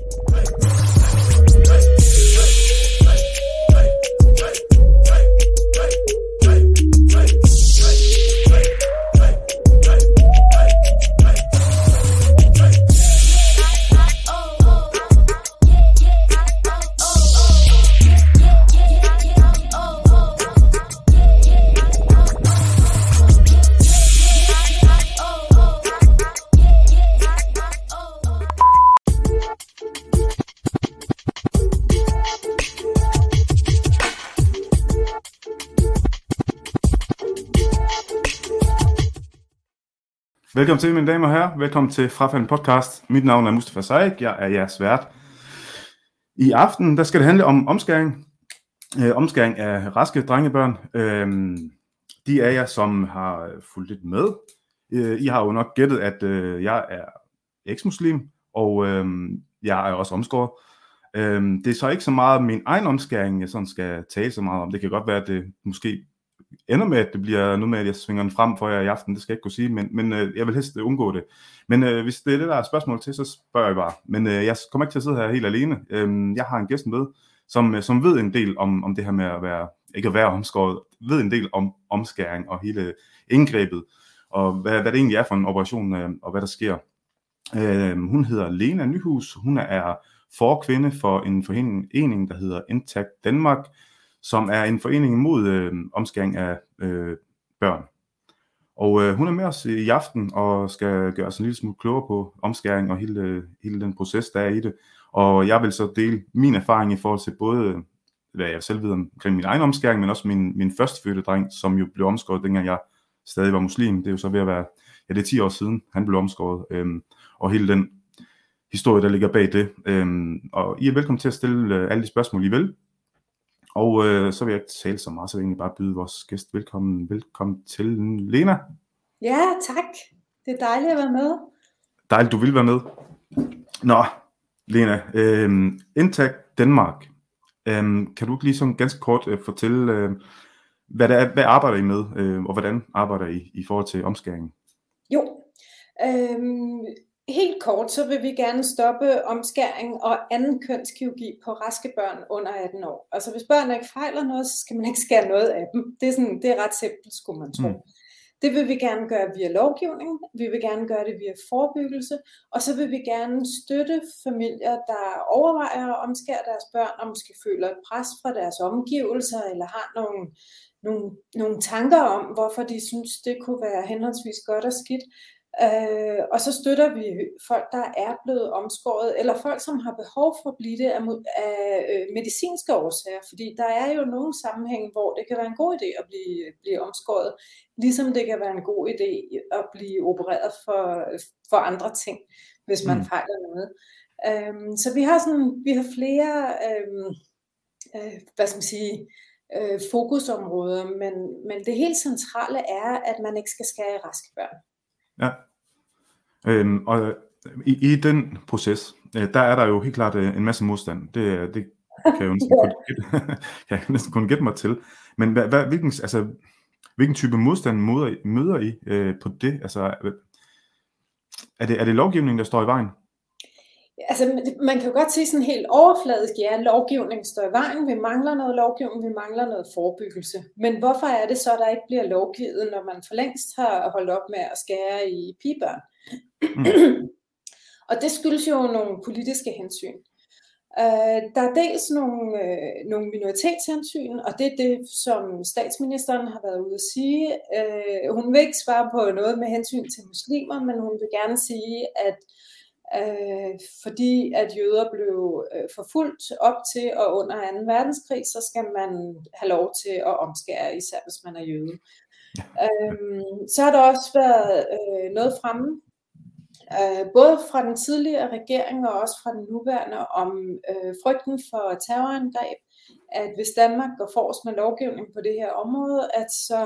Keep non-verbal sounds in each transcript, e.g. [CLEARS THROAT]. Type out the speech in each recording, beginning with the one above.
week. Velkommen til, mine damer og herrer. Velkommen til Frafald Podcast. Mit navn er Mustafa Saik. Jeg er jeres vært. I aften der skal det handle om omskæring. Øh, omskæring af raske drengebørn. Øh, de af jer, som har fulgt lidt med, øh, I har jo nok gættet, at øh, jeg er eksmuslim, og øh, jeg er også omskåret. Øh, det er så ikke så meget min egen omskæring, jeg sådan skal tale så meget om. Det kan godt være, at det måske ender med, at det bliver noget med, at jeg svinger den frem for jer i aften, det skal jeg ikke kunne sige, men, men øh, jeg vil helst øh, undgå det. Men øh, hvis det er det, der er spørgsmål til, så spørger jeg bare. Men øh, jeg kommer ikke til at sidde her helt alene. Øh, jeg har en gæst med, som, øh, som ved en del om, om det her med at være, ikke at være omskåret, ved en del om omskæring og hele indgrebet, og hvad, hvad det egentlig er for en operation, øh, og hvad der sker. Øh, hun hedder Lena Nyhus, hun er forkvinde for en forening, der hedder Intact Danmark, som er en forening mod øh, omskæring af øh, børn. Og øh, hun er med os i aften og skal gøre os en lille smule klogere på omskæring og hele, hele den proces, der er i det. Og jeg vil så dele min erfaring i forhold til både, hvad jeg selv ved omkring min egen omskæring, men også min, min førstefødte dreng, som jo blev omskåret, dengang jeg stadig var muslim. Det er jo så ved at være, ja det er 10 år siden, han blev omskåret. Øhm, og hele den historie, der ligger bag det. Øhm, og I er velkommen til at stille øh, alle de spørgsmål, I vil. Og øh, så vil jeg ikke tale så meget, så jeg egentlig bare byde vores gæst velkommen, velkommen til Lena. Ja, tak. Det er dejligt at være med. Dejligt, du vil være med. Nå, Lena, øh, Intact Danmark. Øh, kan du ikke lige sådan ganske kort øh, fortælle, øh, hvad, det er, hvad arbejder I med, øh, og hvordan arbejder I i forhold til omskæringen? Jo, øh, Helt kort, så vil vi gerne stoppe omskæring og anden kønskirurgi på raske børn under 18 år. Altså hvis børn ikke fejler noget, så skal man ikke skære noget af dem. Det er, sådan, det er ret simpelt, skulle man tro. Mm. Det vil vi gerne gøre via lovgivning, vi vil gerne gøre det via forebyggelse, og så vil vi gerne støtte familier, der overvejer at omskære deres børn, og måske føler et pres fra deres omgivelser, eller har nogle, nogle, nogle tanker om, hvorfor de synes, det kunne være henholdsvis godt og skidt. Øh, og så støtter vi folk, der er blevet omskåret, eller folk, som har behov for at blive det af, af øh, medicinske årsager. Fordi der er jo nogle sammenhæng, hvor det kan være en god idé at blive, blive omskåret, ligesom det kan være en god idé at blive opereret for, for andre ting, hvis man mm. fejler noget. Øhm, så vi har sådan, vi har flere, øhm, øh, hvad skal man sige, øh, fokusområder, men, men det helt centrale er, at man ikke skal skære raske børn. Ja. Øhm, og i, i den proces, øh, der er der jo helt klart øh, en masse modstand. Det, det kan jeg jo næsten, kun, [LAUGHS] [LAUGHS] kan jeg næsten kun gætte mig til. Men hvad, hvad, hvilken, altså, hvilken type modstand møder I, møder I øh, på det? Altså, er det, er det lovgivningen, der står i vejen? Altså, man kan jo godt sige sådan helt overfladisk, ja, lovgivning står i vejen, vi mangler noget lovgivning, vi mangler noget forebyggelse. Men hvorfor er det så, der ikke bliver lovgivet, når man for længst har holdt op med at skære i pigebørn? Mm. [CLEARS THROAT] og det skyldes jo nogle politiske hensyn. Uh, der er dels nogle, uh, nogle minoritetshensyn, og det er det, som statsministeren har været ude at sige. Uh, hun vil ikke svare på noget med hensyn til muslimer, men hun vil gerne sige, at øh, fordi at jøder blev øh, forfulgt op til og under 2. verdenskrig, så skal man have lov til at omskære, især hvis man er jøde. Øhm, så har der også været øh, noget fremme, øh, både fra den tidligere regering og også fra den nuværende, om øh, frygten for terrorangreb, at hvis Danmark går forrest med lovgivning på det her område, at så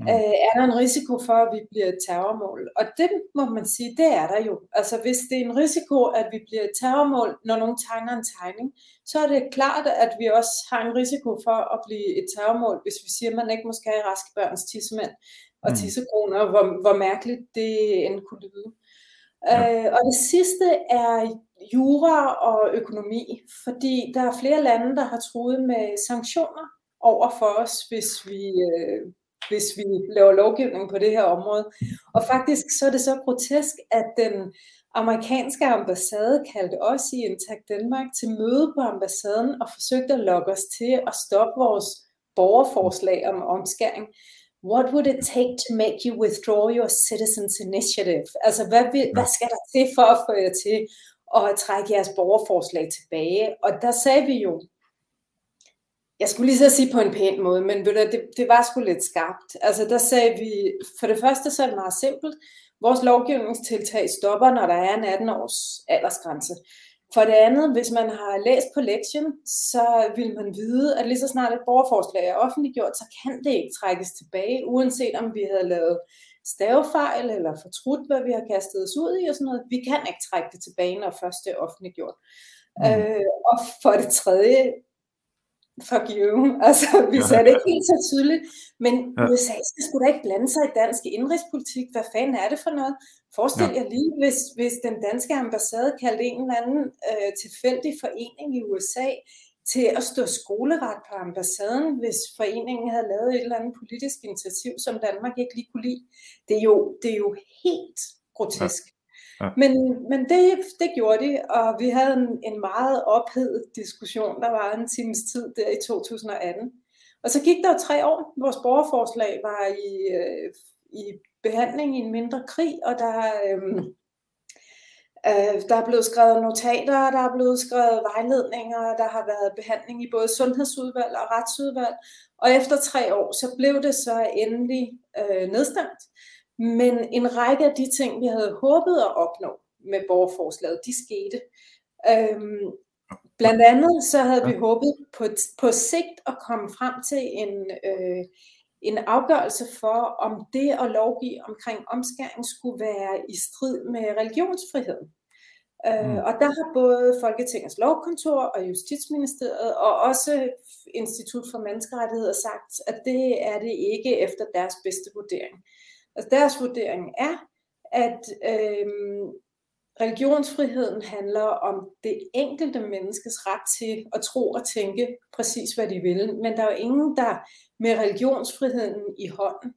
Mm. Øh, er der en risiko for, at vi bliver et terrormål? Og det må man sige, det er der jo. Altså hvis det er en risiko, at vi bliver et terrormål, når nogen tegner en tegning, så er det klart, at vi også har en risiko for at blive et terrormål, hvis vi siger, at man ikke må skære raske børns tissemænd og mm. tissekroner, hvor, hvor mærkeligt det end kunne lyde. Ja. Øh, og det sidste er jura og økonomi, fordi der er flere lande, der har truet med sanktioner over for os, hvis vi øh, hvis vi laver lovgivning på det her område. Og faktisk så er det så grotesk, at den amerikanske ambassade kaldte os i Intact Danmark til møde på ambassaden og forsøgte at lokke os til at stoppe vores borgerforslag om omskæring. What would it take to make you withdraw your citizens initiative? Altså, hvad, vil, hvad skal der til for at få jer til at trække jeres borgerforslag tilbage? Og der sagde vi jo, jeg skulle lige så sige på en pæn måde, men ved du, det, det var sgu lidt skarpt. Altså der sagde vi, for det første så er det meget simpelt. Vores lovgivningstiltag stopper, når der er en 18 års aldersgrænse. For det andet, hvis man har læst på lektien, så vil man vide, at lige så snart et borgerforslag er offentliggjort, så kan det ikke trækkes tilbage, uanset om vi havde lavet stavefejl eller fortrudt, hvad vi har kastet os ud i og sådan noget. Vi kan ikke trække det tilbage, når først det er offentliggjort. Mm. Øh, og for det tredje, fuck you. [LAUGHS] Altså, vi sagde det ikke helt så tydeligt, men ja. USA skal sgu da ikke blande sig i dansk indrigspolitik. Hvad fanden er det for noget? Forestil jer lige, hvis, hvis den danske ambassade kaldte en eller anden øh, tilfældig forening i USA til at stå skoleret på ambassaden, hvis foreningen havde lavet et eller andet politisk initiativ, som Danmark ikke lige kunne lide. Det er jo, det er jo helt grotesk. Ja. Ja. Men, men det, det gjorde de, og vi havde en, en meget ophedet diskussion, der var en times tid der i 2018. Og så gik der jo tre år. Vores borgerforslag var i, øh, i behandling i en mindre krig, og der, øh, øh, der er blevet skrevet notater, der er blevet skrevet vejledninger, der har været behandling i både sundhedsudvalg og retsudvalg. Og efter tre år, så blev det så endelig øh, nedstemt. Men en række af de ting, vi havde håbet at opnå med borgerforslaget, de skete. Øhm, blandt andet så havde vi håbet på, på sigt at komme frem til en, øh, en afgørelse for, om det at lovgive omkring omskæring skulle være i strid med religionsfriheden. Øh, mm. Og der har både Folketingets lovkontor og Justitsministeriet og også Institut for Menneskerettigheder sagt, at det er det ikke efter deres bedste vurdering. Altså deres vurdering er, at øh, religionsfriheden handler om det enkelte menneskes ret til at tro og tænke præcis, hvad de vil. Men der er jo ingen, der med religionsfriheden i hånden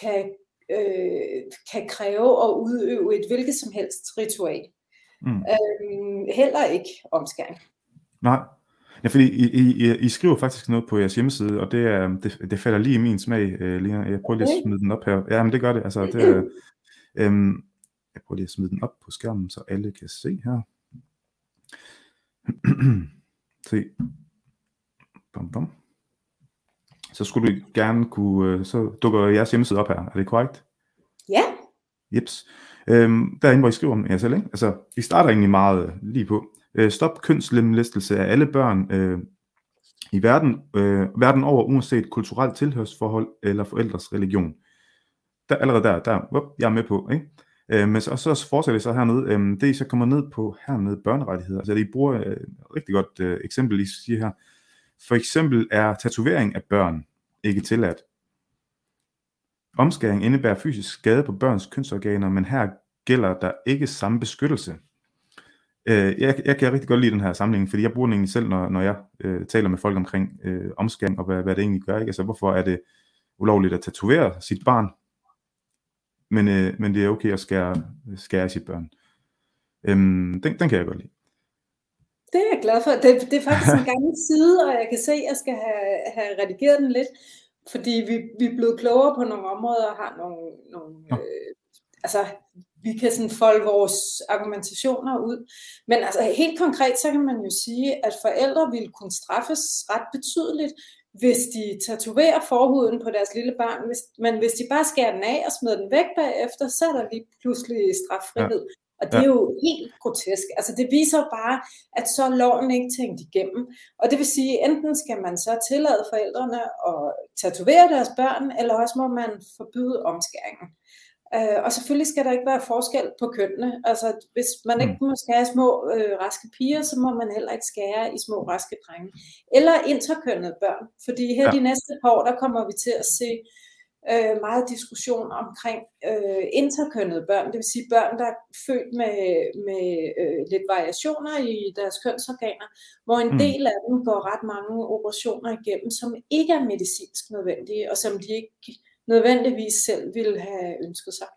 kan, øh, kan kræve at udøve et hvilket som helst ritual. Mm. Øh, heller ikke omskæring. Nej, Ja, fordi I, I, I skriver faktisk noget på jeres hjemmeside, og det, er, det, det falder lige i min smag, uh, Lina. Jeg prøver lige at smide den op her. Ja, men det gør det. Altså, det er, um, [CLEARS THROAT] jeg prøver lige at smide den op på skærmen, så alle kan se her. [CLEARS THROAT] se. Bum, bum. Så skulle du gerne kunne, øh, så dukker jeres hjemmeside op her. Er det korrekt? Ja. Jeps. Øhm, derinde, hvor I skriver om jer selv, ikke? Altså, vi starter egentlig meget lige på. Øh, stop kønslemlæstelse af alle børn øh, i verden, øh, verden over, uanset kulturelt tilhørsforhold eller forældres religion. Der, allerede der, der, up, jeg er med på, ikke? Øh, men så, så fortsætter øhm, I så hernede, øh, det I så kommer ned på hernede, børnerettigheder, altså I bruger øh, rigtig godt øh, eksempel, I siger her. For eksempel er tatovering af børn ikke tilladt. Omskæring indebærer fysisk skade på børns kønsorganer, men her gælder der ikke samme beskyttelse. Øh, jeg, jeg kan rigtig godt lide den her samling, fordi jeg bruger den egentlig selv, når, når jeg øh, taler med folk omkring øh, omskæring og hvad, hvad det egentlig gør. Ikke? Altså, hvorfor er det ulovligt at tatovere sit barn, men, øh, men det er okay at skære, skære sit børn. Øhm, den, den kan jeg godt lide. Det er jeg glad for. Det, det er faktisk en gammel [LAUGHS] side, og jeg kan se, at jeg skal have, have redigeret den lidt, fordi vi, vi er blevet klogere på nogle områder og har nogle, nogle øh, altså vi kan sådan folde vores argumentationer ud. Men altså helt konkret, så kan man jo sige, at forældre vil kunne straffes ret betydeligt, hvis de tatoverer forhuden på deres lille barn. Hvis, men hvis de bare skærer den af og smider den væk bagefter, så er der lige pludselig straffrihed. Ja. Og det er jo helt grotesk. Altså det viser bare, at så er loven ikke tænkt igennem. Og det vil sige, enten skal man så tillade forældrene at tatovere deres børn, eller også må man forbyde omskæringen. Øh, og selvfølgelig skal der ikke være forskel på kønnene. Altså, hvis man ikke mm. må skære små øh, raske piger, så må man heller ikke skære i små raske drenge. Eller interkønnede børn. Fordi her ja. de næste par år, der kommer vi til at se øh, meget diskussion omkring øh, interkønnede børn. Det vil sige børn, der er født med, med øh, lidt variationer i deres kønsorganer, hvor en mm. del af dem går ret mange operationer igennem, som ikke er medicinsk nødvendige, og som de ikke nødvendigvis selv ville have ønsket sig.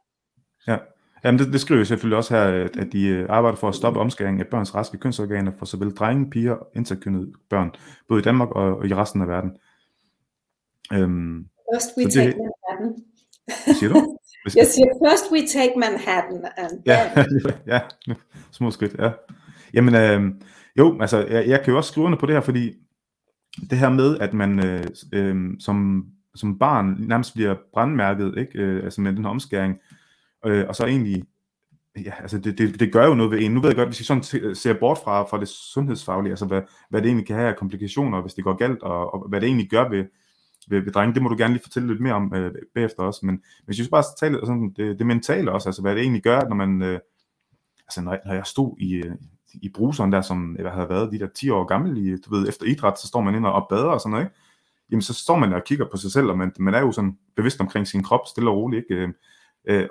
Ja, Jamen, det, det skriver jeg selvfølgelig også her, at de øh, arbejder for at stoppe omskæring af børns raske kønsorganer for såvel drenge, piger og interkønnede børn, både i Danmark og, og i resten af verden. Øhm, first we take Manhattan. Siger du? [LAUGHS] jeg siger, first we take Manhattan. And ja, [LAUGHS] ja, små skridt, ja. Jamen, øh, jo, altså, jeg, jeg kan jo også skrive under på det her, fordi det her med, at man øh, øh, som som barn nærmest bliver brandmærket, ikke? Øh, altså med den her omskæring, øh, og så egentlig, ja, altså det, det, det gør jo noget ved en. Nu ved jeg godt, hvis vi sådan ser bort fra, fra det sundhedsfaglige, altså hvad, hvad det egentlig kan have af komplikationer, hvis det går galt, og, og hvad det egentlig gør ved, ved, ved drenge, det må du gerne lige fortælle lidt mere om øh, bagefter også, men hvis vi bare taler sådan, det, det mentale også, altså hvad det egentlig gør, når man, øh, altså når, når jeg stod i, øh, i bruseren der, som jeg havde været de der 10 år gammel, i, du ved, efter idræt, så står man ind og bader og sådan noget, ikke? Jamen så står man og kigger på sig selv, og man, man er jo sådan bevidst omkring sin krop, stille og roligt, ikke? Øh, øh,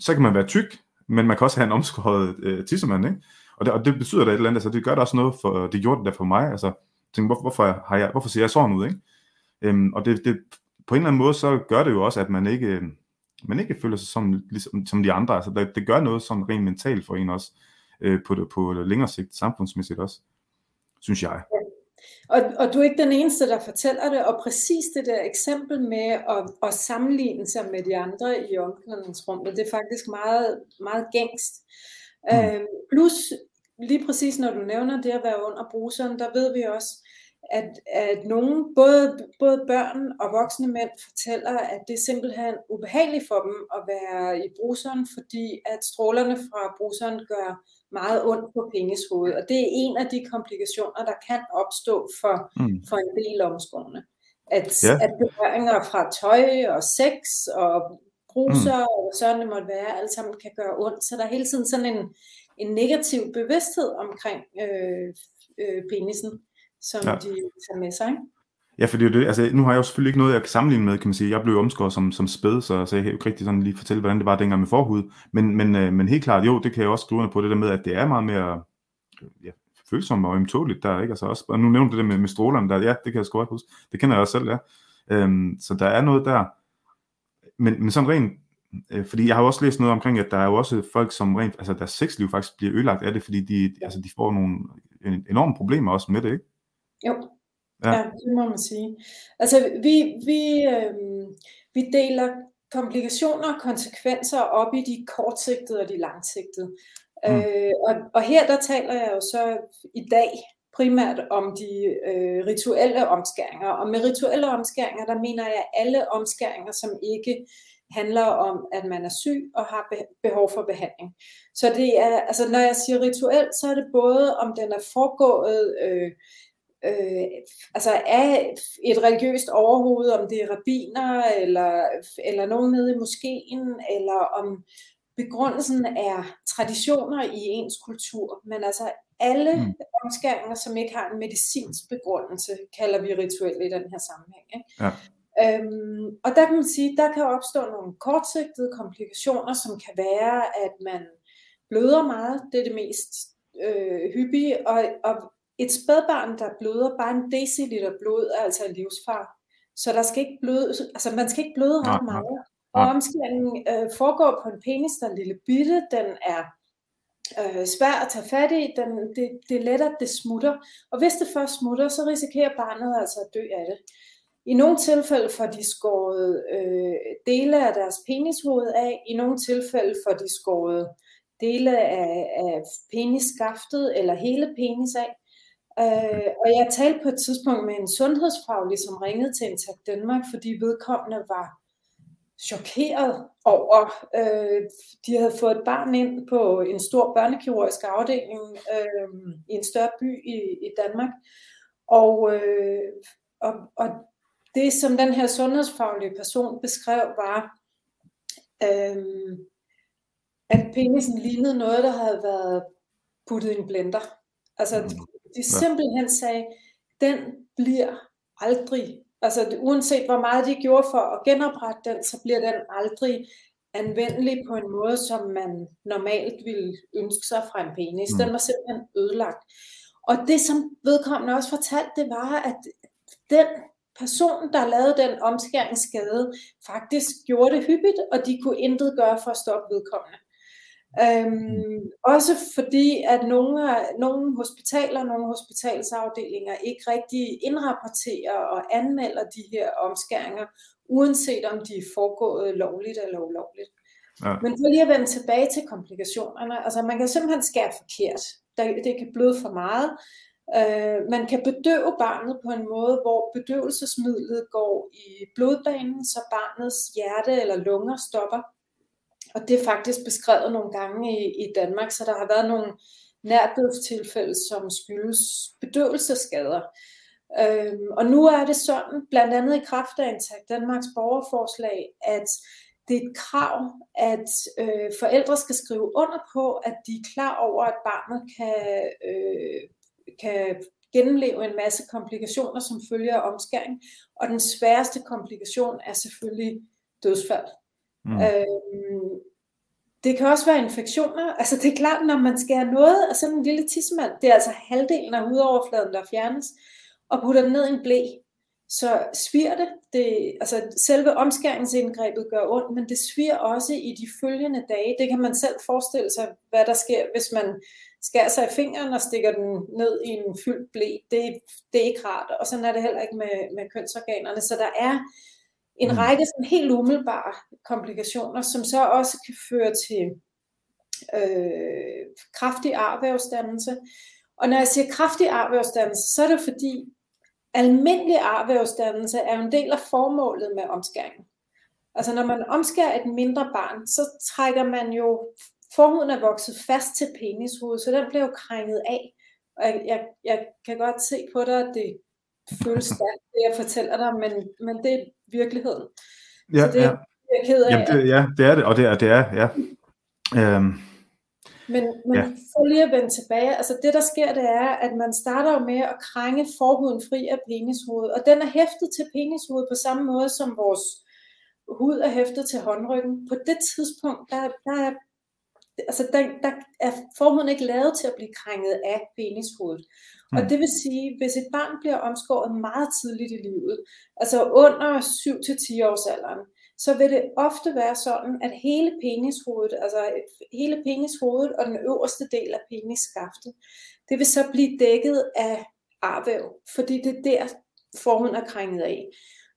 så kan man være tyk, men man kan også have en omskåret øh, tissemand, ikke? Og det, og det betyder da et eller andet, altså det gør da også noget for, det gjorde det der for mig, altså, tænk, hvor, hvorfor, har jeg, hvorfor ser jeg sådan ud, ikke? Øhm, og det, det, på en eller anden måde, så gør det jo også, at man ikke, øh, man ikke føler sig som, ligesom, som de andre. Altså, det, det gør noget sådan rent mentalt for en også, øh, på, det, på længere sigt, samfundsmæssigt også, synes jeg. Og, og du er ikke den eneste, der fortæller det, og præcis det der eksempel med at, at sammenligne sig med de andre i omklædningsrummet, det er faktisk meget, meget gængst. Mm. Øhm, plus lige præcis når du nævner det at være under bruseren, der ved vi også, at, at nogen, både, både børn og voksne mænd, fortæller, at det er simpelthen ubehageligt for dem at være i bruseren, fordi at strålerne fra bruseren gør meget ondt på pengeshovedet. Og det er en af de komplikationer, der kan opstå for, mm. for en del omskårende. At, ja. at berøringer fra tøj og sex og bruser mm. og sådan det måtte være, alt sammen kan gøre ondt. Så der er hele tiden sådan en, en negativ bevidsthed omkring øh, øh, penisen som ja. de tager med sig. Ja, for det. Altså, nu har jeg jo selvfølgelig ikke noget, jeg kan sammenligne med, kan man sige. Jeg blev omskåret som, som spæd, så, så jeg kan jo ikke rigtig sådan lige fortælle, hvordan det var dengang med forhud. Men, men, øh, men helt klart, jo, det kan jeg også skrive på det der med, at det er meget mere ja, følsomt og ømtåligt der, ikke? Altså også, og nu nævnte du det med, med strålerne der, ja, det kan jeg sgu ikke huske. Det kender jeg også selv, ja. Øhm, så der er noget der. Men, men sådan rent, øh, fordi jeg har jo også læst noget omkring, at der er jo også folk, som rent, altså deres sexliv faktisk bliver ødelagt af det, fordi de, altså, de får nogle enorme problemer også med det, ikke? Jo, ja. ja, det må man sige. Altså, vi, vi, øh, vi deler komplikationer og konsekvenser op i de kortsigtede og de langsigtede. Mm. Øh, og, og her der taler jeg jo så i dag primært om de øh, rituelle omskæringer. Og med rituelle omskæringer, der mener jeg alle omskæringer, som ikke handler om, at man er syg og har behov for behandling. Så det er, altså når jeg siger rituelt, så er det både om den er foregået øh, øh, altså af et religiøst overhoved, om det er rabiner eller, eller nogen nede i moskeen, eller om begrundelsen er traditioner i ens kultur, men altså alle mm. omskæringer, som ikke har en medicinsk begrundelse, kalder vi rituelle i den her sammenhæng. Ikke? Ja. Øhm, og der kan man sige, der kan opstå nogle kortsigtede komplikationer, som kan være, at man bløder meget, det er det mest øh, hyppige, og, og et spædbarn, der bløder bare en deciliter blod, er altså en livsfar. Så der skal ikke bløde, altså man skal ikke bløde ret meget. Og omskæringen øh, foregår på en penis, der er lille bitte, den er øh, svær at tage fat i, den, det, det er let, at det smutter. Og hvis det først smutter, så risikerer barnet altså at dø af det. I nogle tilfælde får de skåret øh, dele af deres penishoved af, i nogle tilfælde får de skåret dele af, af penisskaftet eller hele penis af. Øh, og jeg talte på et tidspunkt med en sundhedsfaglig, som ringede til Intact Danmark, fordi vedkommende var chokeret over, øh, de havde fået et barn ind på en stor børnekirurgisk afdeling øh, i en større by i, i Danmark. Og, øh, og, og det, som den her sundhedsfaglige person beskrev, var, øh, at penisen lignede noget, der havde været puttet i en blender. Altså, de simpelthen sagde, den bliver aldrig, altså uanset hvor meget de gjorde for at genoprette den, så bliver den aldrig anvendelig på en måde, som man normalt ville ønske sig fra en penis. Mm. Den var simpelthen ødelagt. Og det, som vedkommende også fortalte, det var, at den person, der lavede den omskæringsskade, faktisk gjorde det hyppigt, og de kunne intet gøre for at stoppe vedkommende. Øhm, også fordi, at nogle, nogle hospitaler, nogle hospitalsafdelinger ikke rigtig indrapporterer og anmelder de her omskæringer, uanset om de er foregået lovligt eller ulovligt. Ja. Men for lige at vende tilbage til komplikationerne, altså man kan simpelthen skære forkert. Det kan bløde for meget. Øh, man kan bedøve barnet på en måde, hvor bedøvelsesmidlet går i blodbanen, så barnets hjerte eller lunger stopper og det er faktisk beskrevet nogle gange i, i Danmark, så der har været nogle nærdødstilfælde, som skyldes bedøvelsesskader. Øhm, og nu er det sådan, blandt andet i kraft af Danmarks borgerforslag, at det er et krav, at øh, forældre skal skrive under på, at de er klar over, at barnet kan, øh, kan gennemleve en masse komplikationer, som følger af omskæring. Og den sværeste komplikation er selvfølgelig dødsfald. Mm. Øhm, det kan også være infektioner. Altså det er klart, når man skærer noget af sådan en lille tissemand, det er altså halvdelen af hudoverfladen, der fjernes, og putter den ned i en blæ, så svir det. det altså selve omskæringsindgrebet gør ondt, men det svir også i de følgende dage. Det kan man selv forestille sig, hvad der sker, hvis man skærer sig i fingeren og stikker den ned i en fyldt blæ. Det, det er ikke rart, og sådan er det heller ikke med, med kønsorganerne. Så der er en mm. række sådan helt umiddelbare komplikationer, som så også kan føre til øh, kraftig arvævsdannelse. Og når jeg siger kraftig arvævsdannelse, så er det fordi, almindelig arvævsdannelse er en del af formålet med omskæringen. Altså når man omskærer et mindre barn, så trækker man jo, forhuden er vokset fast til penishovedet, så den bliver jo krænget af. Og jeg, jeg, jeg kan godt se på dig, at det føles stærkt, det jeg fortæller dig, men, men det er virkeligheden. Ja, så det ja. er ked af. Jamen, det, ja, det er det, og det er, det er ja. Øhm, men, men ja. for lige at vende tilbage, altså det der sker, det er, at man starter med at krænge forhuden fri af penishovedet, og den er hæftet til penishovedet på samme måde som vores hud er hæftet til håndryggen. På det tidspunkt, der, der, er, altså der, der er forhuden ikke lavet til at blive krænget af penishovedet. Mm. Og det vil sige, hvis et barn bliver omskåret meget tidligt i livet, altså under 7-10 års alderen, så vil det ofte være sådan, at hele penishovedet, altså hele penishovedet og den øverste del af penisskaftet, det vil så blive dækket af arvæv, fordi det er der, forhuden er krænget af.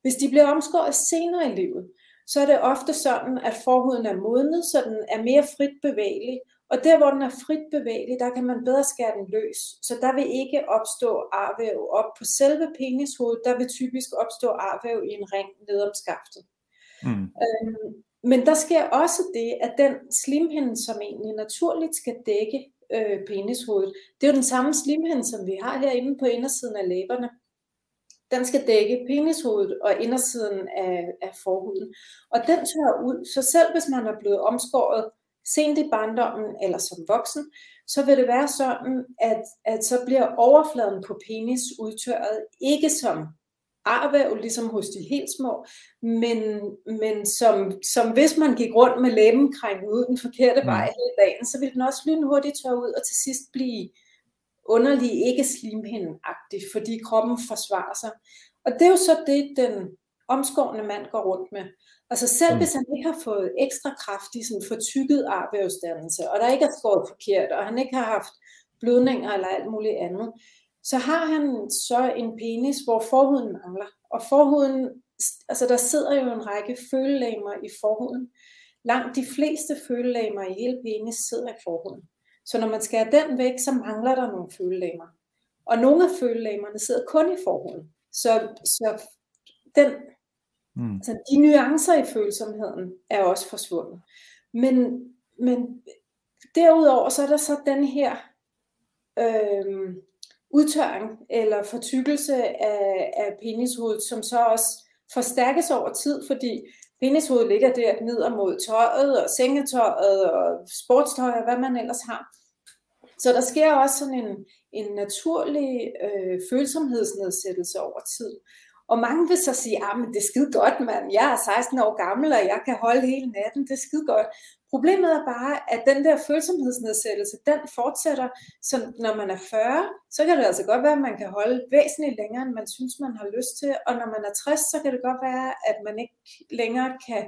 Hvis de bliver omskåret senere i livet, så er det ofte sådan, at forhuden er modnet, så den er mere frit bevægelig, og der, hvor den er frit bevægelig, der kan man bedre skære den løs. Så der vil ikke opstå arvæv op på selve penishovedet, der vil typisk opstå arvæv i en ring ned om skaftet. Mm. Øhm, men der sker også det, at den slimhinde, som egentlig naturligt skal dække øh, penishovedet, det er jo den samme slimhinde, som vi har herinde på indersiden af læberne. Den skal dække penishovedet og indersiden af, af forhuden. Og den tør ud, så selv hvis man er blevet omskåret sent i barndommen eller som voksen, så vil det være sådan, at, at så bliver overfladen på penis udtørret, ikke som arvæv, ligesom hos de helt små, men, men som, som hvis man gik rundt med læben krænket ud den forkerte vej mm. hele dagen, så ville den også lynhurtigt tørre ud og til sidst blive underlig ikke slimhindagtig, fordi kroppen forsvarer sig. Og det er jo så det, den omskårende mand går rundt med. Altså selv mm. hvis han ikke har fået ekstra kraftig, sådan fortykket arvævsdannelse, og der ikke er skåret forkert, og han ikke har haft blødninger eller alt muligt andet, så har han så en penis, hvor forhuden mangler. Og forhuden, altså der sidder jo en række følelæmer i forhuden. Langt de fleste følelæmer i hele penis sidder i forhuden. Så når man skærer den væk, så mangler der nogle følelæmer. Og nogle af følelæmerne sidder kun i forhuden. Så, så den, mm. altså de nuancer i følsomheden er også forsvundet. Men, men derudover så er der så den her øh, udtørring eller fortykkelse af, af penishovedet, som så også forstærkes over tid, fordi penishoved ligger der ned mod tøjet og sengetøjet og sportstøj og hvad man ellers har. Så der sker også sådan en, en naturlig øh, følsomhedsnedsættelse over tid. Og mange vil så sige, ah, at det er skide godt, mand. Jeg er 16 år gammel, og jeg kan holde hele natten. Det er skide godt. Problemet er bare, at den der følsomhedsnedsættelse, den fortsætter. Så når man er 40, så kan det altså godt være, at man kan holde væsentligt længere, end man synes, man har lyst til. Og når man er 60, så kan det godt være, at man ikke længere kan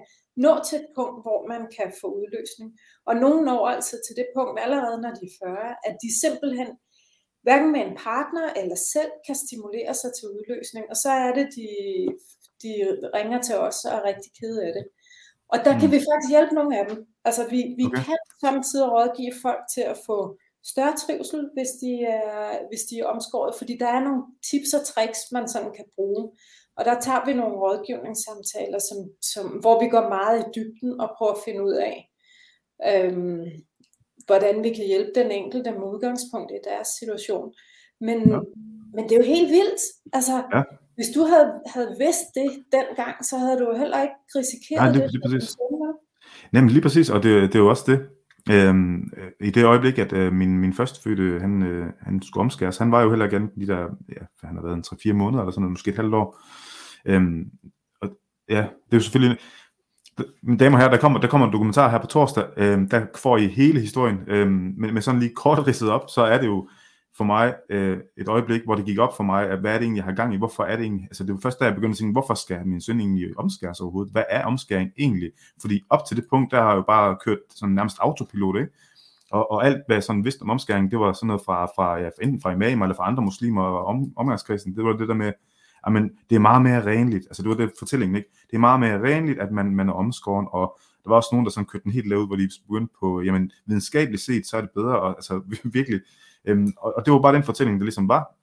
nå til et punkt, hvor man kan få udløsning. Og nogen når altså til det punkt allerede, når de er 40, at de simpelthen hverken med en partner eller selv kan stimulere sig til udløsning. Og så er det, de, de ringer til os og er rigtig kede af det. Og der mm. kan vi faktisk hjælpe nogle af dem. Altså vi, vi okay. kan samtidig rådgive folk til at få større trivsel, hvis de, er, hvis de er omskåret, fordi der er nogle tips og tricks, man sådan kan bruge. Og der tager vi nogle rådgivningssamtaler, som, som, hvor vi går meget i dybden og prøver at finde ud af, øhm, hvordan vi kan hjælpe den enkelte med udgangspunkt i deres situation. Men, ja. men det er jo helt vildt. Altså, ja. Hvis du havde, havde vidst det dengang, så havde du jo heller ikke risikeret Nej, det. det, det præcis. Nemlig lige præcis, og det, det er jo også det. Øhm, I det øjeblik, at øh, min, min førstefødte, han, øh, han skulle omskæres, han var jo heller igen de der, ja, han har været en 3-4 måneder, eller sådan noget, måske et halvt år. Øhm, og ja, det er jo selvfølgelig, mine damer og herrer, der kommer, der kommer en dokumentar her på torsdag, øhm, der får I hele historien, øhm, men med sådan lige kort ridset op, så er det jo for mig øh, et øjeblik, hvor det gik op for mig, at hvad er det egentlig, jeg har gang i? Hvorfor er det egentlig? Altså det var først, da jeg begyndte at tænke, hvorfor skal min søn egentlig omskæres overhovedet? Hvad er omskæring egentlig? Fordi op til det punkt, der har jeg jo bare kørt sådan nærmest autopilot, ikke? Og, og alt, hvad jeg sådan vidste om omskæring, det var sådan noget fra, fra ja, enten fra imamer eller fra andre muslimer og om, omgangskredsen. Det var det der med, at man, det er meget mere renligt. Altså det var det fortællingen, ikke? Det er meget mere renligt, at man, man er omskåren, og der var også nogen, der sådan kørte den helt lavt, hvor de begyndte på, jamen videnskabeligt set, så er det bedre, og altså [LAUGHS] virkelig, Øhm, og, og det var bare den fortælling, det ligesom var.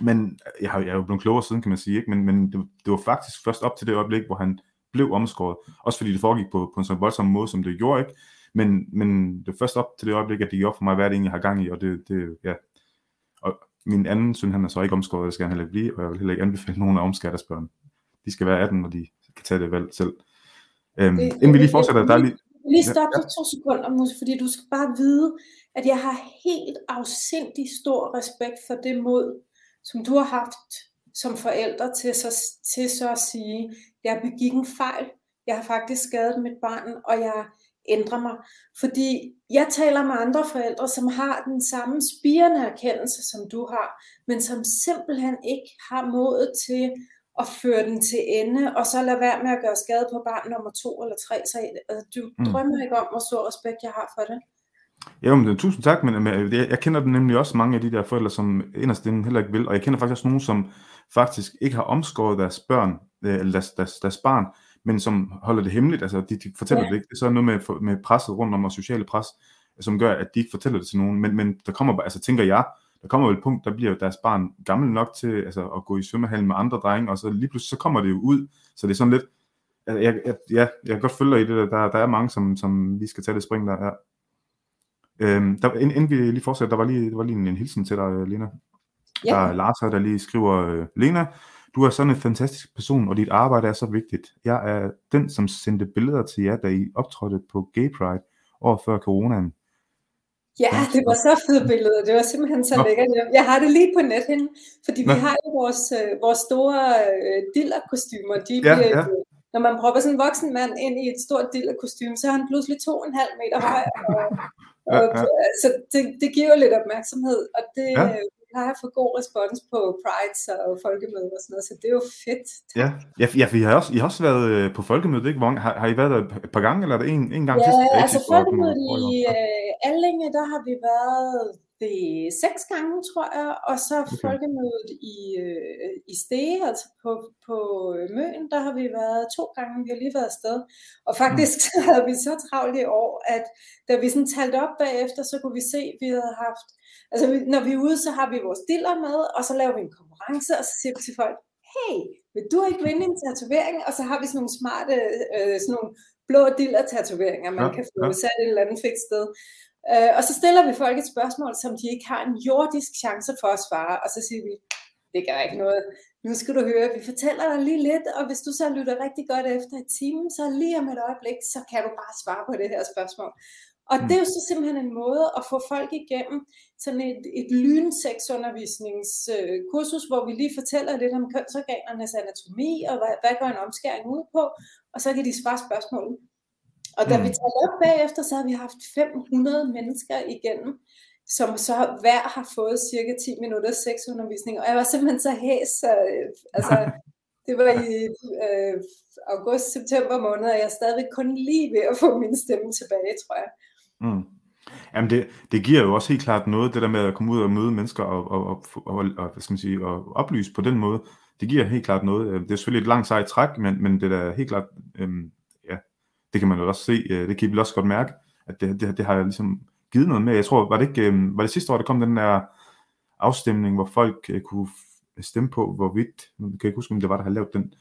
Men jeg har, jeg er jo blevet klogere siden, kan man sige, ikke? men, men det, det var faktisk først op til det øjeblik, hvor han blev omskåret. Også fordi det foregik på, på en så voldsom måde, som det gjorde, ikke? Men, men det var først op til det øjeblik, at det gik op for mig, hvad det egentlig har gang i, og det, det ja. Og min anden søn, han er så ikke omskåret, det skal han heller ikke blive, og jeg vil heller ikke anbefale nogen af omskærtes børn. De skal være 18, og de kan tage det valg selv. Øhm, det, inden vi lige fortsætter, der er lige... Lige stop ja, ja. to sekunder, fordi du skal bare vide, at jeg har helt afsindig stor respekt for det mod, som du har haft som forældre til så, til så at sige, jeg begik en fejl, jeg har faktisk skadet mit barn, og jeg ændrer mig. Fordi jeg taler med andre forældre, som har den samme spirende erkendelse, som du har, men som simpelthen ikke har modet til at føre den til ende, og så lade være med at gøre skade på barn nummer to eller tre. Så altså, du mm. drømmer ikke om, hvor stor respekt jeg har for det. Ja, men tusind tak, men, men jeg, jeg kender nemlig også mange af de der forældre, som inderst inden heller ikke vil, og jeg kender faktisk også nogen, som faktisk ikke har omskåret deres børn, øh, eller deres, deres, deres barn, men som holder det hemmeligt, altså de, de fortæller ja. det ikke. Det er så noget med, med presset rundt om, og sociale pres, som gør, at de ikke fortæller det til nogen, men, men der kommer, altså tænker jeg, der kommer jo et punkt, der bliver deres barn gammel nok til altså, at gå i svømmehallen med andre drenge, og så lige pludselig så kommer det jo ud, så det er sådan lidt, jeg, jeg, ja, jeg kan godt følge dig i det, der, der er mange, som, som vi skal tage det spring der, ja. Øhm, der, inden vi lige fortsætter, der var lige, der var lige en, en hilsen til dig, Lena. Ja. Der er Lars her, der lige skriver, øh, Lena, du er sådan en fantastisk person, og dit arbejde er så vigtigt. Jeg er den, som sendte billeder til jer, da I optrådte på Gay Pride år før coronaen. Ja, det var så fede billeder. Det var simpelthen så lækkert. Jeg har det lige på net henne, fordi Nå. vi har jo vores, øh, vores store øh, dillerkostymer. De ja, bliver, ja. Når man propper sådan en voksen mand ind i et stort dillerkostyme, så er han pludselig to og en halv meter høj. Og, ja, ja. Og, så det, det giver jo lidt opmærksomhed, og det, ja. Øh, plejer at få god respons på Prides og folkemøder og sådan noget, så det er jo fedt. Ja, ja, ja for I har også, I har også været øh, på folkemødet, ikke? Hvor, har, har I været der et par gange, eller er det en, en gang ja, sidst? Ja, altså folkemødet i uh, Allinge, der har vi været det seks gange, tror jeg, og så okay. folkemødet i, øh, i Stege, altså på, på Møn, der har vi været to gange, vi har lige været afsted. Og faktisk mm. [LAUGHS] havde vi så travlt i år, at da vi sådan talte op bagefter, så kunne vi se, at vi havde haft Altså, når vi er ude, så har vi vores diller med, og så laver vi en konkurrence, og så siger vi til folk, hey, vil du ikke vinde en tatovering? Og så har vi sådan nogle smarte, øh, sådan nogle blå diller-tatoveringer, man ja, kan få ja. sat et eller andet fedt sted. Øh, og så stiller vi folk et spørgsmål, som de ikke har en jordisk chance for at svare, og så siger vi, det gør ikke noget. Nu skal du høre, vi fortæller dig lige lidt, og hvis du så lytter rigtig godt efter et time, så lige om et øjeblik, så kan du bare svare på det her spørgsmål. Og mm. det er jo så simpelthen en måde at få folk igennem sådan et, et lynsexundervisningskursus, hvor vi lige fortæller lidt om kønsorganernes anatomi, og hvad, hvad går en omskæring ud på, og så kan de svare spørgsmål. Og da mm. vi tager op bagefter, så har vi haft 500 mennesker igennem, som så hver har fået cirka 10 minutter sexundervisning. Og jeg var simpelthen så hæs, så, øh, altså, [LAUGHS] det var i øh, august-september måned, og jeg er stadigvæk kun lige ved at få min stemme tilbage, tror jeg. Mm. Jamen det, det giver jo også helt klart noget, det der med at komme ud og møde mennesker og, og, og, og, og hvad skal man sige, og oplyse på den måde. Det giver helt klart noget. Øh, det er selvfølgelig et langt sejt træk, men, men det er helt klart, øhm, ja, det kan man jo også se, øh, det kan vi også godt mærke, at det, det, det har ligesom givet noget med. Jeg tror, var det ikke, øhm, var det sidste år, der kom den der afstemning, hvor folk øh, kunne stemme på, hvorvidt, jeg kan jeg ikke huske, om det var, der havde lavet den,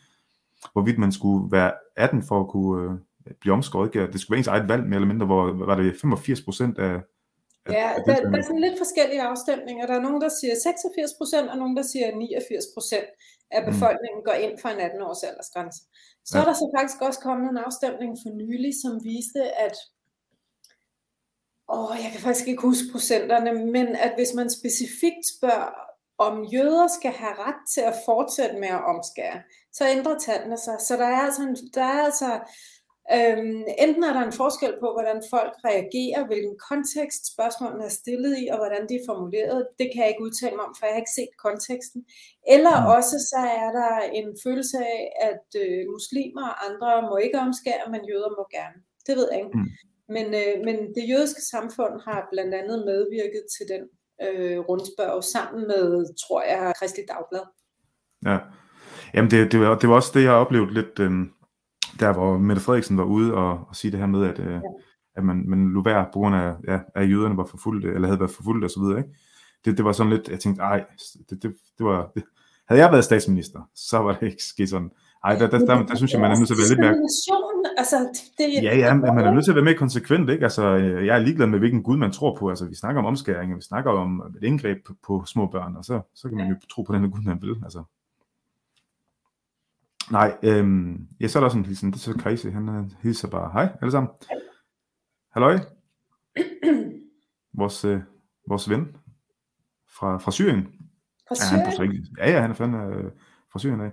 hvorvidt man skulle være 18 for at kunne, øh, omskåret. Ikke? Det skulle være ens eget valg, mere eller mindre, hvor var det 85 procent af, Ja, der, der er sådan lidt forskellige afstemninger. Der er nogen, der siger 86 procent, og nogen, der siger 89 procent af mm. befolkningen går ind for en 18-års aldersgrænse. Så ja. er der så faktisk også kommet en afstemning for nylig, som viste, at åh, jeg kan faktisk ikke huske procenterne, men at hvis man specifikt spørger, om jøder skal have ret til at fortsætte med at omskære, så ændrer tallene sig. Så der er altså, en, der er altså Øhm, enten er der en forskel på, hvordan folk reagerer, hvilken kontekst spørgsmålene er stillet i, og hvordan de er formuleret. Det kan jeg ikke udtale mig om, for jeg har ikke set konteksten. Eller mm. også så er der en følelse af, at øh, muslimer og andre må ikke omskære, men jøder må gerne. Det ved jeg ikke. Mm. Men, øh, men det jødiske samfund har blandt andet medvirket til den øh, rundspørg sammen med, tror jeg, Kristi Dagblad. Ja, Jamen det, det, var, det var også det, jeg oplevede lidt, øh, der hvor Mette Frederiksen var ude og, og sige det her med, at, øh, ja. at man, man lå være på grund af, ja, at jøderne var forfulgt, eller havde været forfulgt og så videre, ikke? Det, det var sådan lidt, jeg tænkte, ej, det, det, det var, det, havde jeg været statsminister, så var det ikke sket sådan. Ej, der, der, der, der, der synes jeg, man er nødt til at være lidt mere... Altså, det, ja, ja, man er nødt til at være mere konsekvent, ikke? Altså, jeg er ligeglad med, hvilken Gud man tror på. Altså, vi snakker om omskæring, vi snakker om et indgreb på, på små børn, og så, så kan man jo tro på den Gud, man vil. Altså, Nej, øhm, ja, så er der også en hilsen. Det er så Krise, han uh, hilser bare. Hej alle sammen. Halløj. vores, øh, vores ven fra, fra Syrien. Fra Syrien? Ja, han ja, ja, han er fandme øh, fra Syrien af.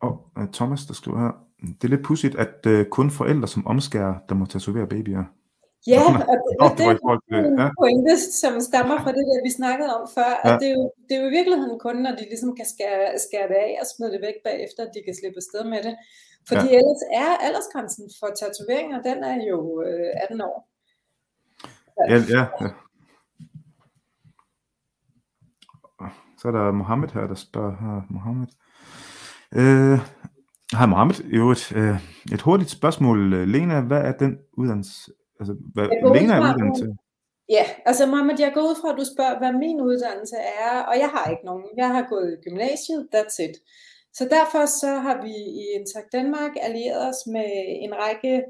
Og uh, Thomas, der skriver her, det er lidt pudsigt, at uh, kun forældre som omskærer, der må tatovere babyer. Ja, og det, Nå, det, er en pointe, som stammer fra det der, vi snakkede om før, ja. at det er, jo, det er jo i virkeligheden kun, når de ligesom kan skære, skære det af og smide det væk bagefter, at de kan slippe afsted med det. Fordi ja. ellers er aldersgrænsen for tatoveringer, den er jo øh, 18 år. Ja, ja, ja. Så er der Mohammed her, der spørger her, Mohammed. Øh, Hej Mohammed, jo et, øh, et hurtigt spørgsmål. Lena, hvad er den uddannelse, Altså, hvad Lena er uddannet til? Ja, altså Mohammed, jeg går ud fra, at du spørger, hvad min uddannelse er, og jeg har ikke nogen. Jeg har gået i gymnasiet, that's it. Så derfor så har vi i Intact Danmark allieret os med en række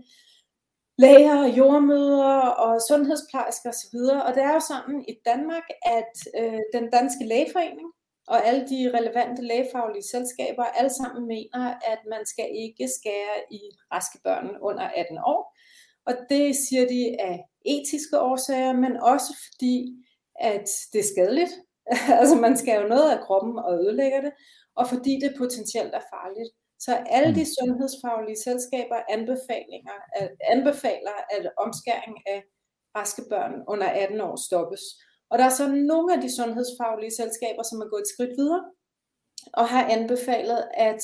læger, jordmøder og sundhedsplejersker osv. Og det er jo sådan i Danmark, at øh, den danske lægeforening og alle de relevante lægefaglige selskaber alle sammen mener, at man skal ikke skære i raske børn under 18 år. Og det siger de af etiske årsager, men også fordi, at det er skadeligt. [LAUGHS] altså man skal jo noget af kroppen og ødelægger det, og fordi det potentielt er farligt. Så alle de mm. sundhedsfaglige selskaber anbefalinger, at, anbefaler, at omskæring af raske børn under 18 år stoppes. Og der er så nogle af de sundhedsfaglige selskaber, som er gået et skridt videre, og har anbefalet, at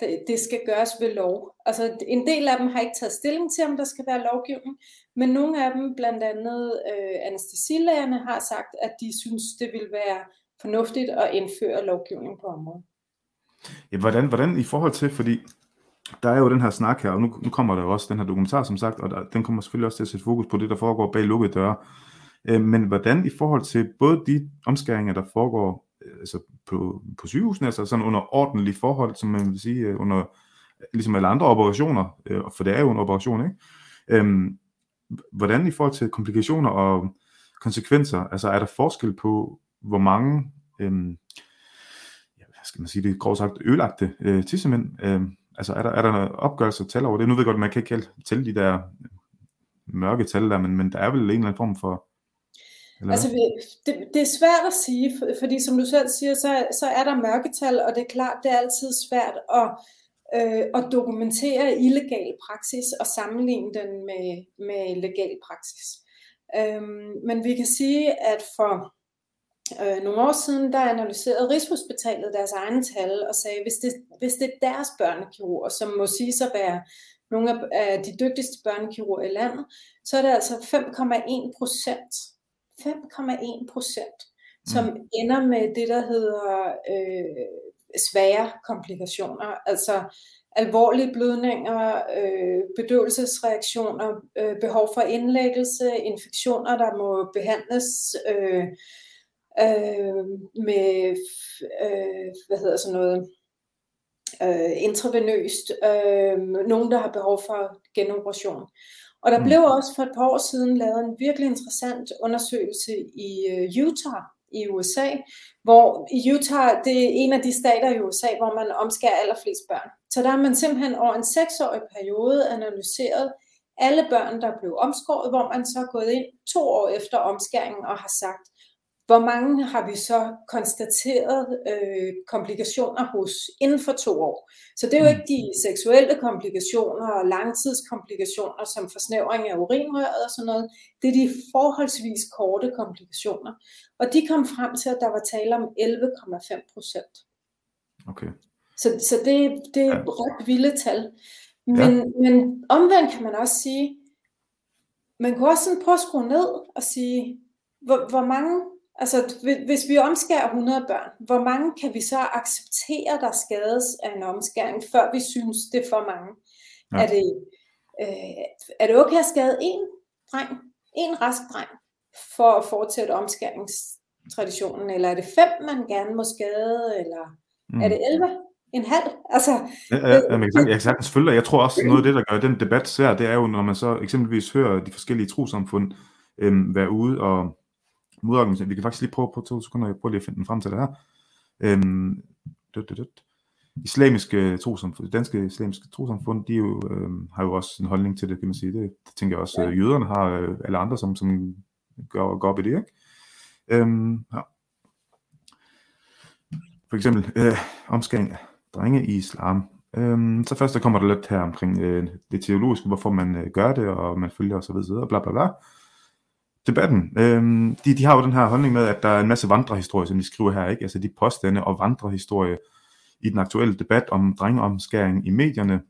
det, det skal gøres ved lov. Altså en del af dem har ikke taget stilling til, om der skal være lovgivning, men nogle af dem, blandt andet øh, anestesilægerne, har sagt, at de synes, det vil være fornuftigt at indføre lovgivning på området. Ja, hvordan, hvordan i forhold til, fordi der er jo den her snak her, og nu, nu kommer der jo også den her dokumentar, som sagt, og der, den kommer selvfølgelig også til at sætte fokus på det, der foregår bag lukkede døre. Øh, men hvordan i forhold til både de omskæringer, der foregår altså på, på sygehusene, altså sådan under ordentlige forhold, som man vil sige, øh, under ligesom alle andre operationer, øh, for det er jo en operation, ikke? Øhm, hvordan i forhold til komplikationer og konsekvenser, altså er der forskel på, hvor mange, øhm, ja, hvad skal man sige, det er grovt sagt, ødelagte øh, tissemænd, øhm, altså er der, er der noget opgørelse tal over det? Nu ved jeg godt, at man kan ikke tælle de der mørke tal der, men, men der er vel en eller anden form for eller? Altså, det, det er svært at sige, fordi som du selv siger, så, så er der mørketal, og det er klart, det er altid svært at, øh, at dokumentere illegal praksis og sammenligne den med, med legal praksis. Øhm, men vi kan sige, at for øh, nogle år siden, der analyserede Rigshospitalet deres egne tal og sagde, hvis det, hvis det er deres børnekirurger, som må sige sig være nogle af de dygtigste børnekirurger i landet, så er det altså 5,1 procent 5,1 procent, som mm. ender med det, der hedder øh, svære komplikationer, altså alvorlige blødninger, øh, bedøvelsesreaktioner, øh, behov for indlæggelse, infektioner, der må behandles øh, øh, med, øh, hvad hedder sådan noget, øh, intravenøst, øh, nogen, der har behov for genoperation. Og der Mm. blev også for et par år siden lavet en virkelig interessant undersøgelse i øh, Utah i USA, hvor i Utah, det er en af de stater i USA, hvor man omskærer allerflest børn. Så der har man simpelthen over en seksårig periode analyseret alle børn, der blev omskåret, hvor man så er gået ind to år efter omskæringen og har sagt, hvor mange har vi så konstateret øh, komplikationer hos inden for to år. Så det er jo Mm. ikke de seksuelle komplikationer og langtidskomplikationer som forsnævring af urinrøret og sådan noget. Det er de forholdsvis korte komplikationer. Og de kom frem til, at der var tale om 11,5 procent. Okay. Så, så det, det er Ja. ret vilde tal. Men, ja. men omvendt kan man også sige, man kunne også sådan prøve at skrue ned og sige, hvor, hvor mange, altså hvis- vi omskærer 100 børn, hvor mange kan vi så acceptere, der skades af en omskæring, før vi synes, det er for mange? Ja. Er, det, øh, er det okay at skade en dreng, en rask dreng, for at fortsætte omskæringstraditionen, eller er det fem, man gerne må skade, eller Mm. er det 11? En halv? Altså, Ja, ja, ja, men jeg, kan, jeg kan sagtens følge dig. Jeg tror også, [LAUGHS] noget af det, der gør den debat sær, det er jo, når man så eksempelvis hører de forskellige trosamfund øhm, være ude og modorganisere. Vi kan faktisk lige prøve på to sekunder, jeg prøver lige at finde den frem til det her. Øhm, dut, dut, dut. Islamiske trosamfund, danske islamiske trosamfund, de jo, øhm, har jo også en holdning til det, kan man sige. Det, det tænker jeg også, Ja. ja. jøderne har, øh, eller andre, som, som går, går op i det, ikke? Øhm, ja. For eksempel øh, omskæring af drenge i islam. Øhm, så først der kommer der lidt her omkring øh, det teologiske, hvorfor man øh, gør det, og man følger osv. og bla bla bla. Debatten. Øhm, de, de har jo den her holdning med, at der er en masse vandrehistorier, som de skriver her, ikke? Altså de påstande og vandrehistorie i den aktuelle debat om drengeomskæring i medierne,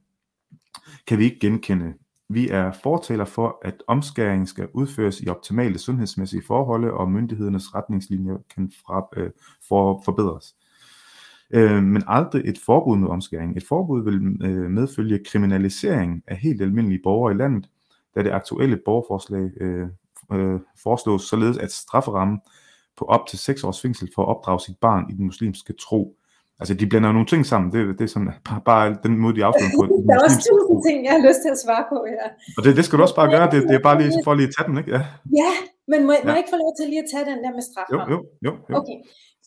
kan vi ikke genkende. Vi er fortaler for, at omskæring skal udføres i optimale sundhedsmæssige forhold, og myndighedernes retningslinjer kan fra, øh, for, forbedres. Øh, men aldrig et forbud mod omskæring. Et forbud vil øh, medfølge kriminalisering af helt almindelige borgere i landet, da det aktuelle borgerforslag øh, øh, foreslås således at strafferammen på op til 6 års fængsel for at opdrage sit barn i den muslimske tro. Altså, de blander jo nogle ting sammen. Det, det er sådan [LAUGHS] bare, bare den måde, de afslører på. [LAUGHS] der er også tusind ting, jeg har lyst til at svare på her. Og det, det skal du også bare gøre. Det, det er bare lige for lige at tage den, ikke? Ja. Ja, men må, ja. må Ja. jeg ikke få lov til lige at tage den der med Jo, straframme? jo, jo. jo. Okay,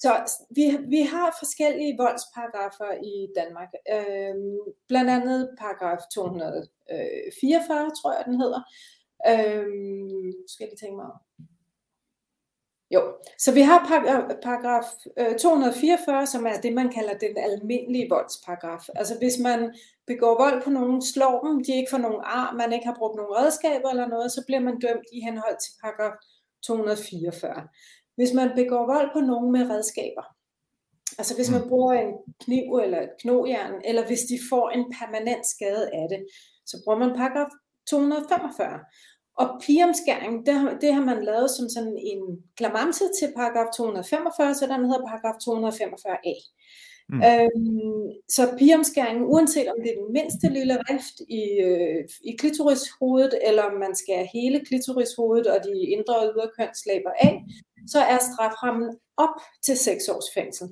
så vi, vi har forskellige voldsparagrafer i Danmark. Øhm, blandt andet paragraf 244, tror jeg den hedder. Øhm, skal jeg lige tænke mig om. Jo, så vi har par- paragraf øh, 244, som er det, man kalder den almindelige voldsparagraf. Altså hvis man begår vold på nogen, slår dem, de ikke får nogen ar, man ikke har brugt nogen redskaber eller noget, så bliver man dømt i henhold til paragraf 244. Hvis man begår vold på nogen med redskaber, altså hvis man bruger en kniv eller et knogjern, eller hvis de får en permanent skade af det, så bruger man paragraf 245. Og pigeomskæring, det har, det har man lavet som sådan en klamamse til paragraf 245, så den hedder paragraf 245a. Mm. Mm. Øhm, så pigeomskæring, uanset om det er den mindste lille rift i, øh, i klitorishovedet, eller om man skærer hele klitorishovedet og de indre og ydre kønslæber af, så er straframmen op til 6 års fængsel.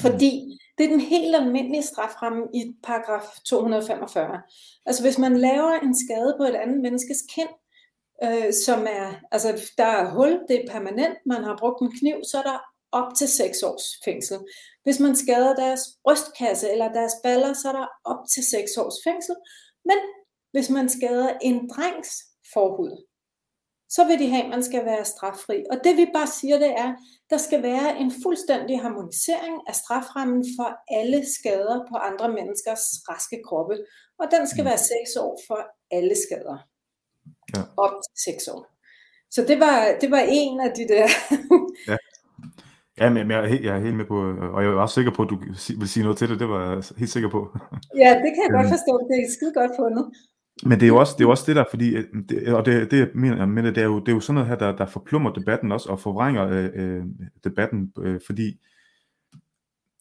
Fordi det er den helt almindelige straframme i paragraf 245. Altså hvis man laver en skade på et andet menneskes kind, øh, som er, altså der er hul, det er permanent, man har brugt en kniv, så er der op til 6 års fængsel. Hvis man skader deres brystkasse eller deres baller, så er der op til 6 års fængsel. Men hvis man skader en drengs forhud, så vil de have, at man skal være straffri. Og det vi bare siger, det er, der skal være en fuldstændig harmonisering af straframmen for alle skader på andre menneskers raske kroppe. Og den skal Mm. være 6 år for alle skader. Ja. Op til 6 år. Så det var, det var en af de der... [LAUGHS] Ja, men jeg er, helt, jeg er helt med på, og jeg er også sikker på, at du vil sige noget til det. Det var jeg helt sikker på. ja, det kan jeg godt Øhm. forstå. Det er skide godt fundet. Men det er jo også det, er også det der, fordi, øh, det, og det, det jeg mener med det, det er jo, det er jo sådan noget her, der, der forplummer debatten også, og forvrænger øh, øh, debatten, øh, fordi,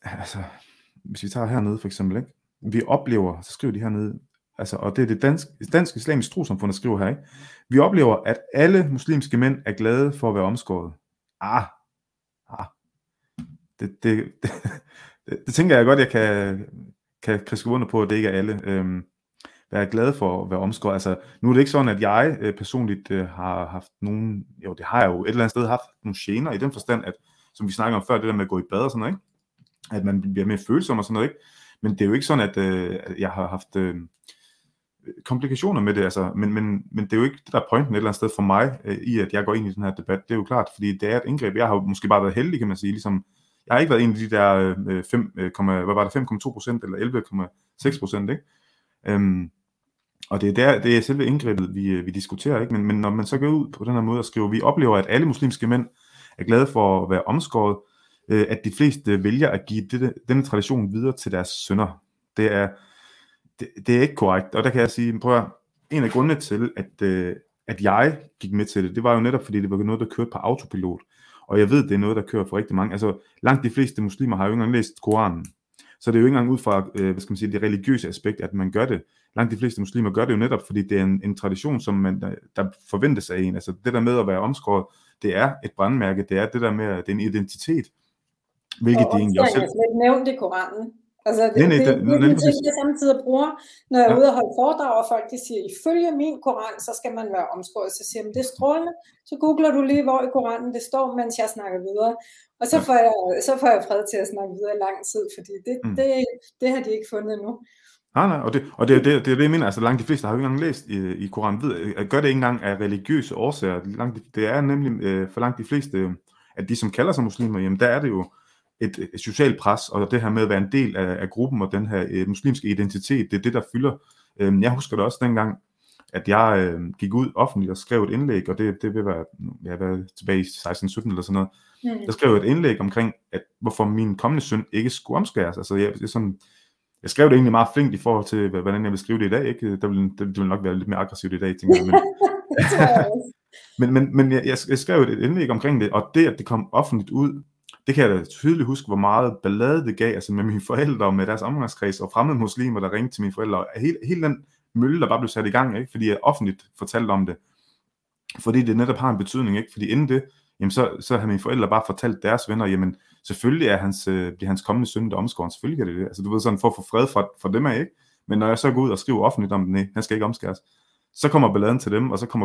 altså, hvis vi tager hernede for eksempel, ikke? vi oplever, så skriver de hernede, altså, og det er det dansk, dansk islamisk trosamfund, der skriver her, ikke? vi oplever, at alle muslimske mænd er glade for at være omskåret. Ah, ah. Det, det, [LAUGHS] det, det, det tænker jeg godt, jeg kan, kan, kriske under på, at det ikke er alle. Øhm, være glade for at være omskåret. Altså, nu er det ikke sådan, at jeg øh, personligt øh, har haft nogen, jo det har jeg jo et eller andet sted haft nogle gener i den forstand, at som vi snakker om før, det der med at gå i bad og sådan noget, ikke? at man bliver mere følsom og sådan noget, ikke? men det er jo ikke sådan, at, øh, jeg har haft øh, komplikationer med det, altså, men, men, men det er jo ikke det, der er pointen et eller andet sted for mig, øh, i at jeg går ind i den her debat, det er jo klart, fordi det er et indgreb, jeg har måske bare været heldig, kan man sige, ligesom, jeg har ikke været en af de der øh, 5, øh, hvad var det, 5,2 procent eller 11,6 procent, ikke? Øhm, og det er, der, det er selve indgrebet, vi, øh, vi diskuterer, ikke? Men, men når man så går ud på den her måde og skriver, vi oplever, at alle muslimske mænd er glade for at være omskåret, øh, at de fleste vælger at give dette, denne tradition videre til deres sønner. Det er, det, det er ikke korrekt, og der kan jeg sige, prøv at, en af grundene til, at, øh, at jeg gik med til det, det var jo netop, fordi det var noget, der kørte på autopilot. Og jeg ved, det er noget, der kører for rigtig mange. Altså, langt de fleste muslimer har jo ikke engang læst Koranen. Så det er jo ikke engang ud fra, øh, hvad skal man sige, det religiøse aspekt, at man gør det. Langt de fleste muslimer gør det jo netop, fordi det er en, en tradition, som man, der, der forventes af en. Altså det der med at være omskåret, det er et brandmærke, det er det der med, det er en identitet. Hvilket og det egentlig også selv... Og nævnt i Koranen. Altså, det, nej, nej, det, det, det, det, det, det, jeg samtidig bruger, når jeg er ja. ude og holde foredrag, og folk de siger, ifølge min koran, så skal man være omskåret. Så siger jeg, det er strålende. Så googler du lige, hvor i koranen det står, mens jeg snakker videre. Og så, ja. får, jeg, så får jeg fred til at snakke videre i lang tid, fordi det, mm. det, det har de ikke fundet endnu. Nej, nej, og det, og det, det, det er det, jeg mener, altså langt de fleste har jo ikke engang læst i, i Koranen, ved, at gør det ikke engang af religiøse årsager. Langt, det er nemlig øh, for langt de fleste, at de som kalder sig muslimer, jamen der er det jo, et, et socialt pres, og det her med at være en del af, af gruppen og den her øh, muslimske identitet, det er det, der fylder. Øh, jeg husker det også dengang, at jeg øh, gik ud offentligt og skrev et indlæg, og det, det vil være, jeg var tilbage i 16-17 eller sådan noget, mm. jeg skrev et indlæg omkring, at hvorfor min kommende søn ikke skulle omskæres. Altså, jeg, jeg, sådan, jeg skrev det egentlig meget flink i forhold til, hvordan jeg vil skrive det i dag. Ikke? Der vil, det, det vil nok være lidt mere aggressivt i dag, tænker jeg. Men, [LAUGHS] [LAUGHS] men, men, men jeg, jeg skrev et indlæg omkring det, og det, at det kom offentligt ud, det kan jeg da tydeligt huske, hvor meget ballade det gav, altså med mine forældre og med deres omgangskreds og fremmede muslimer, der ringte til mine forældre. Og hele, hele den mølle, der bare blev sat i gang, ikke? fordi jeg offentligt fortalte om det. Fordi det netop har en betydning, ikke? Fordi inden det, jamen så, så har mine forældre bare fortalt deres venner, jamen selvfølgelig er hans, øh, bliver hans kommende søn der omskåren, selvfølgelig er det det. Altså du ved sådan, for at få fred for, for dem af, ikke? Men når jeg så går ud og skriver offentligt om, nej, han skal ikke omskæres, så kommer balladen til dem, og så kommer